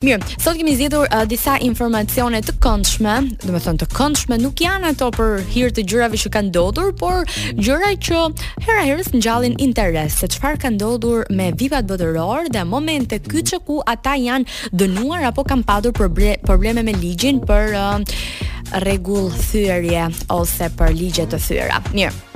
Mirë, sot kemi zgjedhur uh, disa informacione të këndshme, domethënë të këndshme nuk janë ato për hir të gjërave që kanë ndodhur, por gjëra që hera herës ngjallin interes, se çfarë ka ndodhur me vipat botërorë dhe momente kyçe ku ata janë dënuar apo kanë patur probleme me ligjin për uh, rregullthyerje ose për ligje të thyera. Mirë.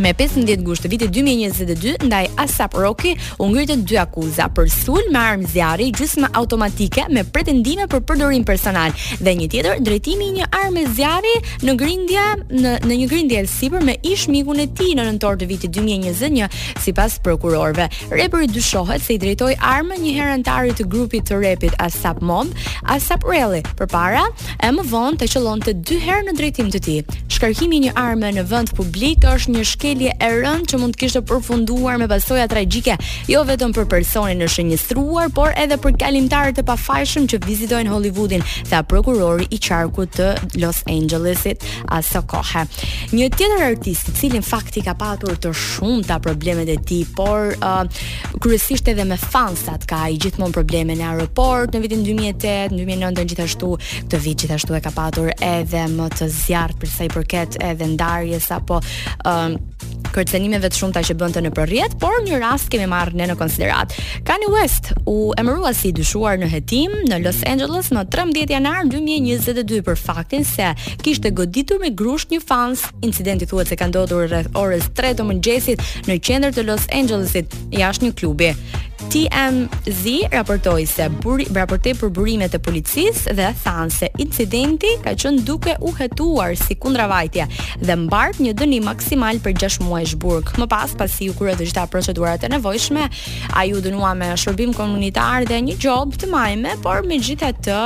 Me 15 gusht të vitit 2022 ndaj ASAP Rocky u ngritën dy akuza për sulm me armë zjarri gjysmë automatike me pretendime për përdorim personal dhe një tjetër drejtimi i një arme zjarri në grindje në në një grindje e sipër me ish mikun e tij në nëntor të vitit 2021 sipas prokurorëve. Reperi dyshohet se i drejtoi armën një herë anëtarit të grupit të repit ASAP Mob, ASAP Relli, përpara e më vonë të qëllonte dy herë në drejtim të tij. Shkarkimi i një arme në vend publik është një shkelje e rëndë që mund të kishte përfunduar me pasoja tragjike, jo vetëm për personin e shënjestruar, por edhe për kalimtarët e pafajshëm që vizitojnë Hollywoodin, tha prokurori i qarkut të Los Angelesit, asokohe. Një tjetër artist, i cili në fakt i ka patur të shumta problemet e tij, por uh, kryesisht edhe me fansat ka ai gjithmonë probleme në aeroport në vitin 2008, 2009 gjithashtu këtë vit gjithashtu e ka patur edhe më të zjarrt për sa i përket edhe ndarjes apo um, kërcënimeve të shumta që bënte nëpër rrjet, por një rast kemi marrë ne në konsideratë. Kanye West u emërua si i dyshuar në hetim në Los Angeles më 13 janar 2022 për faktin se kishte goditur me grusht një fans Incidenti thuhet se ka ndodhur rreth orës 3 të mëngjesit në qendër të Los Angelesit, jashtë një klubi. TMZ raportoi se buri, raportoi për burimet e policisë dhe thanë se incidenti ka qenë duke u hetuar si kundravajtje dhe mbart një dënim maksimal për 6 muajsh burg. Më pas, pasi u kryen të gjitha procedurat e nevojshme, ai u dënua me shërbim komunitar dhe një gjobë të majme, por megjithatë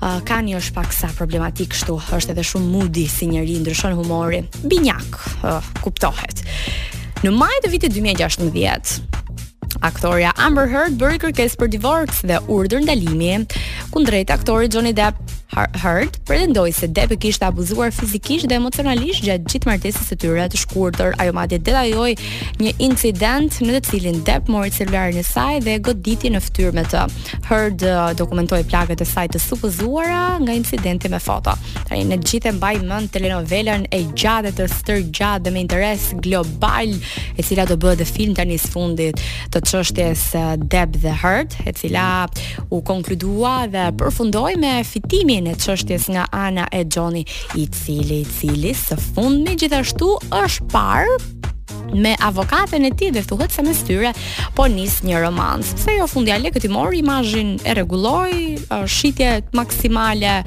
Uh, Kanye është paksa problematik kështu, është edhe shumë moody si njeri, ndryshon humori. Binjak, uh, kuptohet. Në maj të vitit 2016, aktorja Amber Heard bëri kërkesë për divorc dhe urdhër ndalimi kundrejt aktorit Johnny Depp. Heard pretendoi se Depp e kishte abuzuar fizikisht dhe emocionalisht gjatë gjithë martesës së tyre të shkurtër. Ajo madje detajoi një incident në të cilin Depp mori celularin e saj dhe e goditi në fytyrë me të. Heard uh, dokumentoi plagët e saj të supozuara nga incidenti me foto. Tani ne të gjithë e mbajmë mend telenovelën e gjatë të stërgjatë dhe me interes global, e cila do bëhet dhe film tani së fundit të çështjes uh, Depp dhe Heard, e cila u konkludua dhe përfundoi me fitimin e çështjes nga ana e Johnny, i cili i cili së fundmi gjithashtu është parë me avokaten e tij dhe thuhet se mes tyre po nis një romancë. Pse jo fundja le që ti mori imazhin e rregulloi, shitje maksimale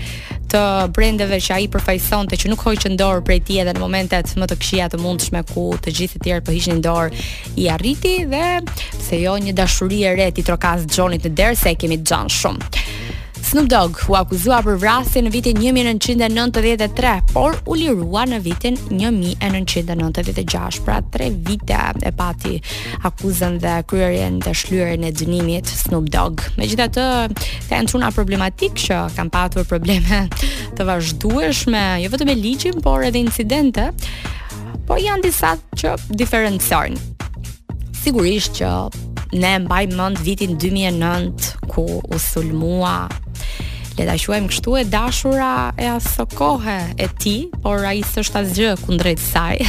të brendeve që ai përfaqësonte që nuk hoqën dorë prej tij edhe në momentet më të këqija të mundshme ku të gjithë të tjerë po hiqnin dorë i arriti dhe pse jo një dashuri e re ti trokas Xhonit në derë se e kemi xhan shumë. Snoop Dogg u akuzua për vrasje në vitin 1993, por u lirua në vitin 1996, pra 3 vite e pati akuzën dhe kryerjen dhe shlyerjen e dënimit Snoop Dogg. Megjithatë, ka edhe çuna problematik që kanë patur probleme të vazhdueshme, jo vetëm me ligjin, por edhe incidente Po janë disa që diferencojnë. Sigurisht që e mbaj mend vitin 2009 ku u sulmua le ta quajmë kështu e dashura e aso kohe e tij, por ai s'është asgjë kundrejt saj.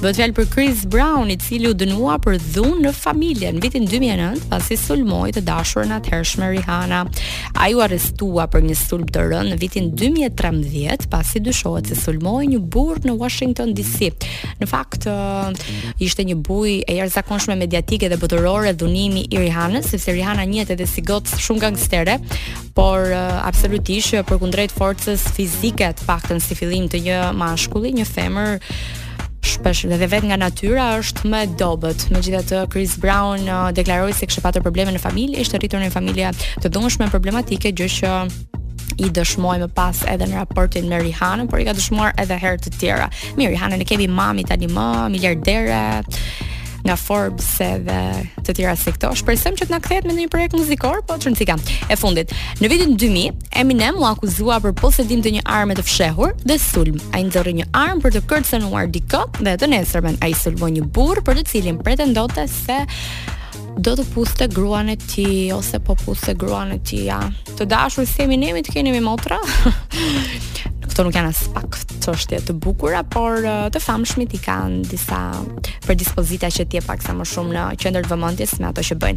Bëhet fjalë për Chris Brown, i cili u dënua për dhunë në familje në vitin 2009, pasi sulmoi të dashurën atëhershme Rihanna. Ai u arrestua për një sulm të rëndë në vitin 2013, pasi dyshohet se sulmoi një burrë në Washington DC. Në fakt, ishte një bujë e jashtëzakonshme mediatike dhe botërore dhunimi i Rihanës, sepse Rihana njihet edhe si gocë shumë gangstere, por absolutisht përkundrejt forcës fizike, të paktën si fillim të një mashkulli, një femër shpesh dhe vetë nga natyra është më e dobët. Megjithatë Chris Brown uh, deklaroi se kishte patur probleme në familje, ishte rritur në një familje të dhunshme problematike, gjë që i dëshmoi më pas edhe në raportin me Rihanën, por i ka dëshmuar edhe herë të tjera. Mirë, Rihanën e kemi mami tani më, miliardere, nga Forbes edhe të tjera si këto. Shpresojmë që të na kthehet me ndonjë projekt muzikor, po ç'rëndësi ka. E fundit, në vitin 2000, Eminem u akuzua për posedim të një arme të fshehur dhe sulm. Ai nxorri një armë për të kërcënuar dikë dhe të nesërmen ai sulmoi një burrë për të cilin pretendonte se do të puthte gruan e tij ose po puthte gruan e tija. Të dashur si Eminemi të keni mi motra. Këto nuk janë aspak çështje të bukura, por të famshmit i kanë disa predispozita që t'i japin sa më shumë në qendër të vëmendjes me ato që bëjnë.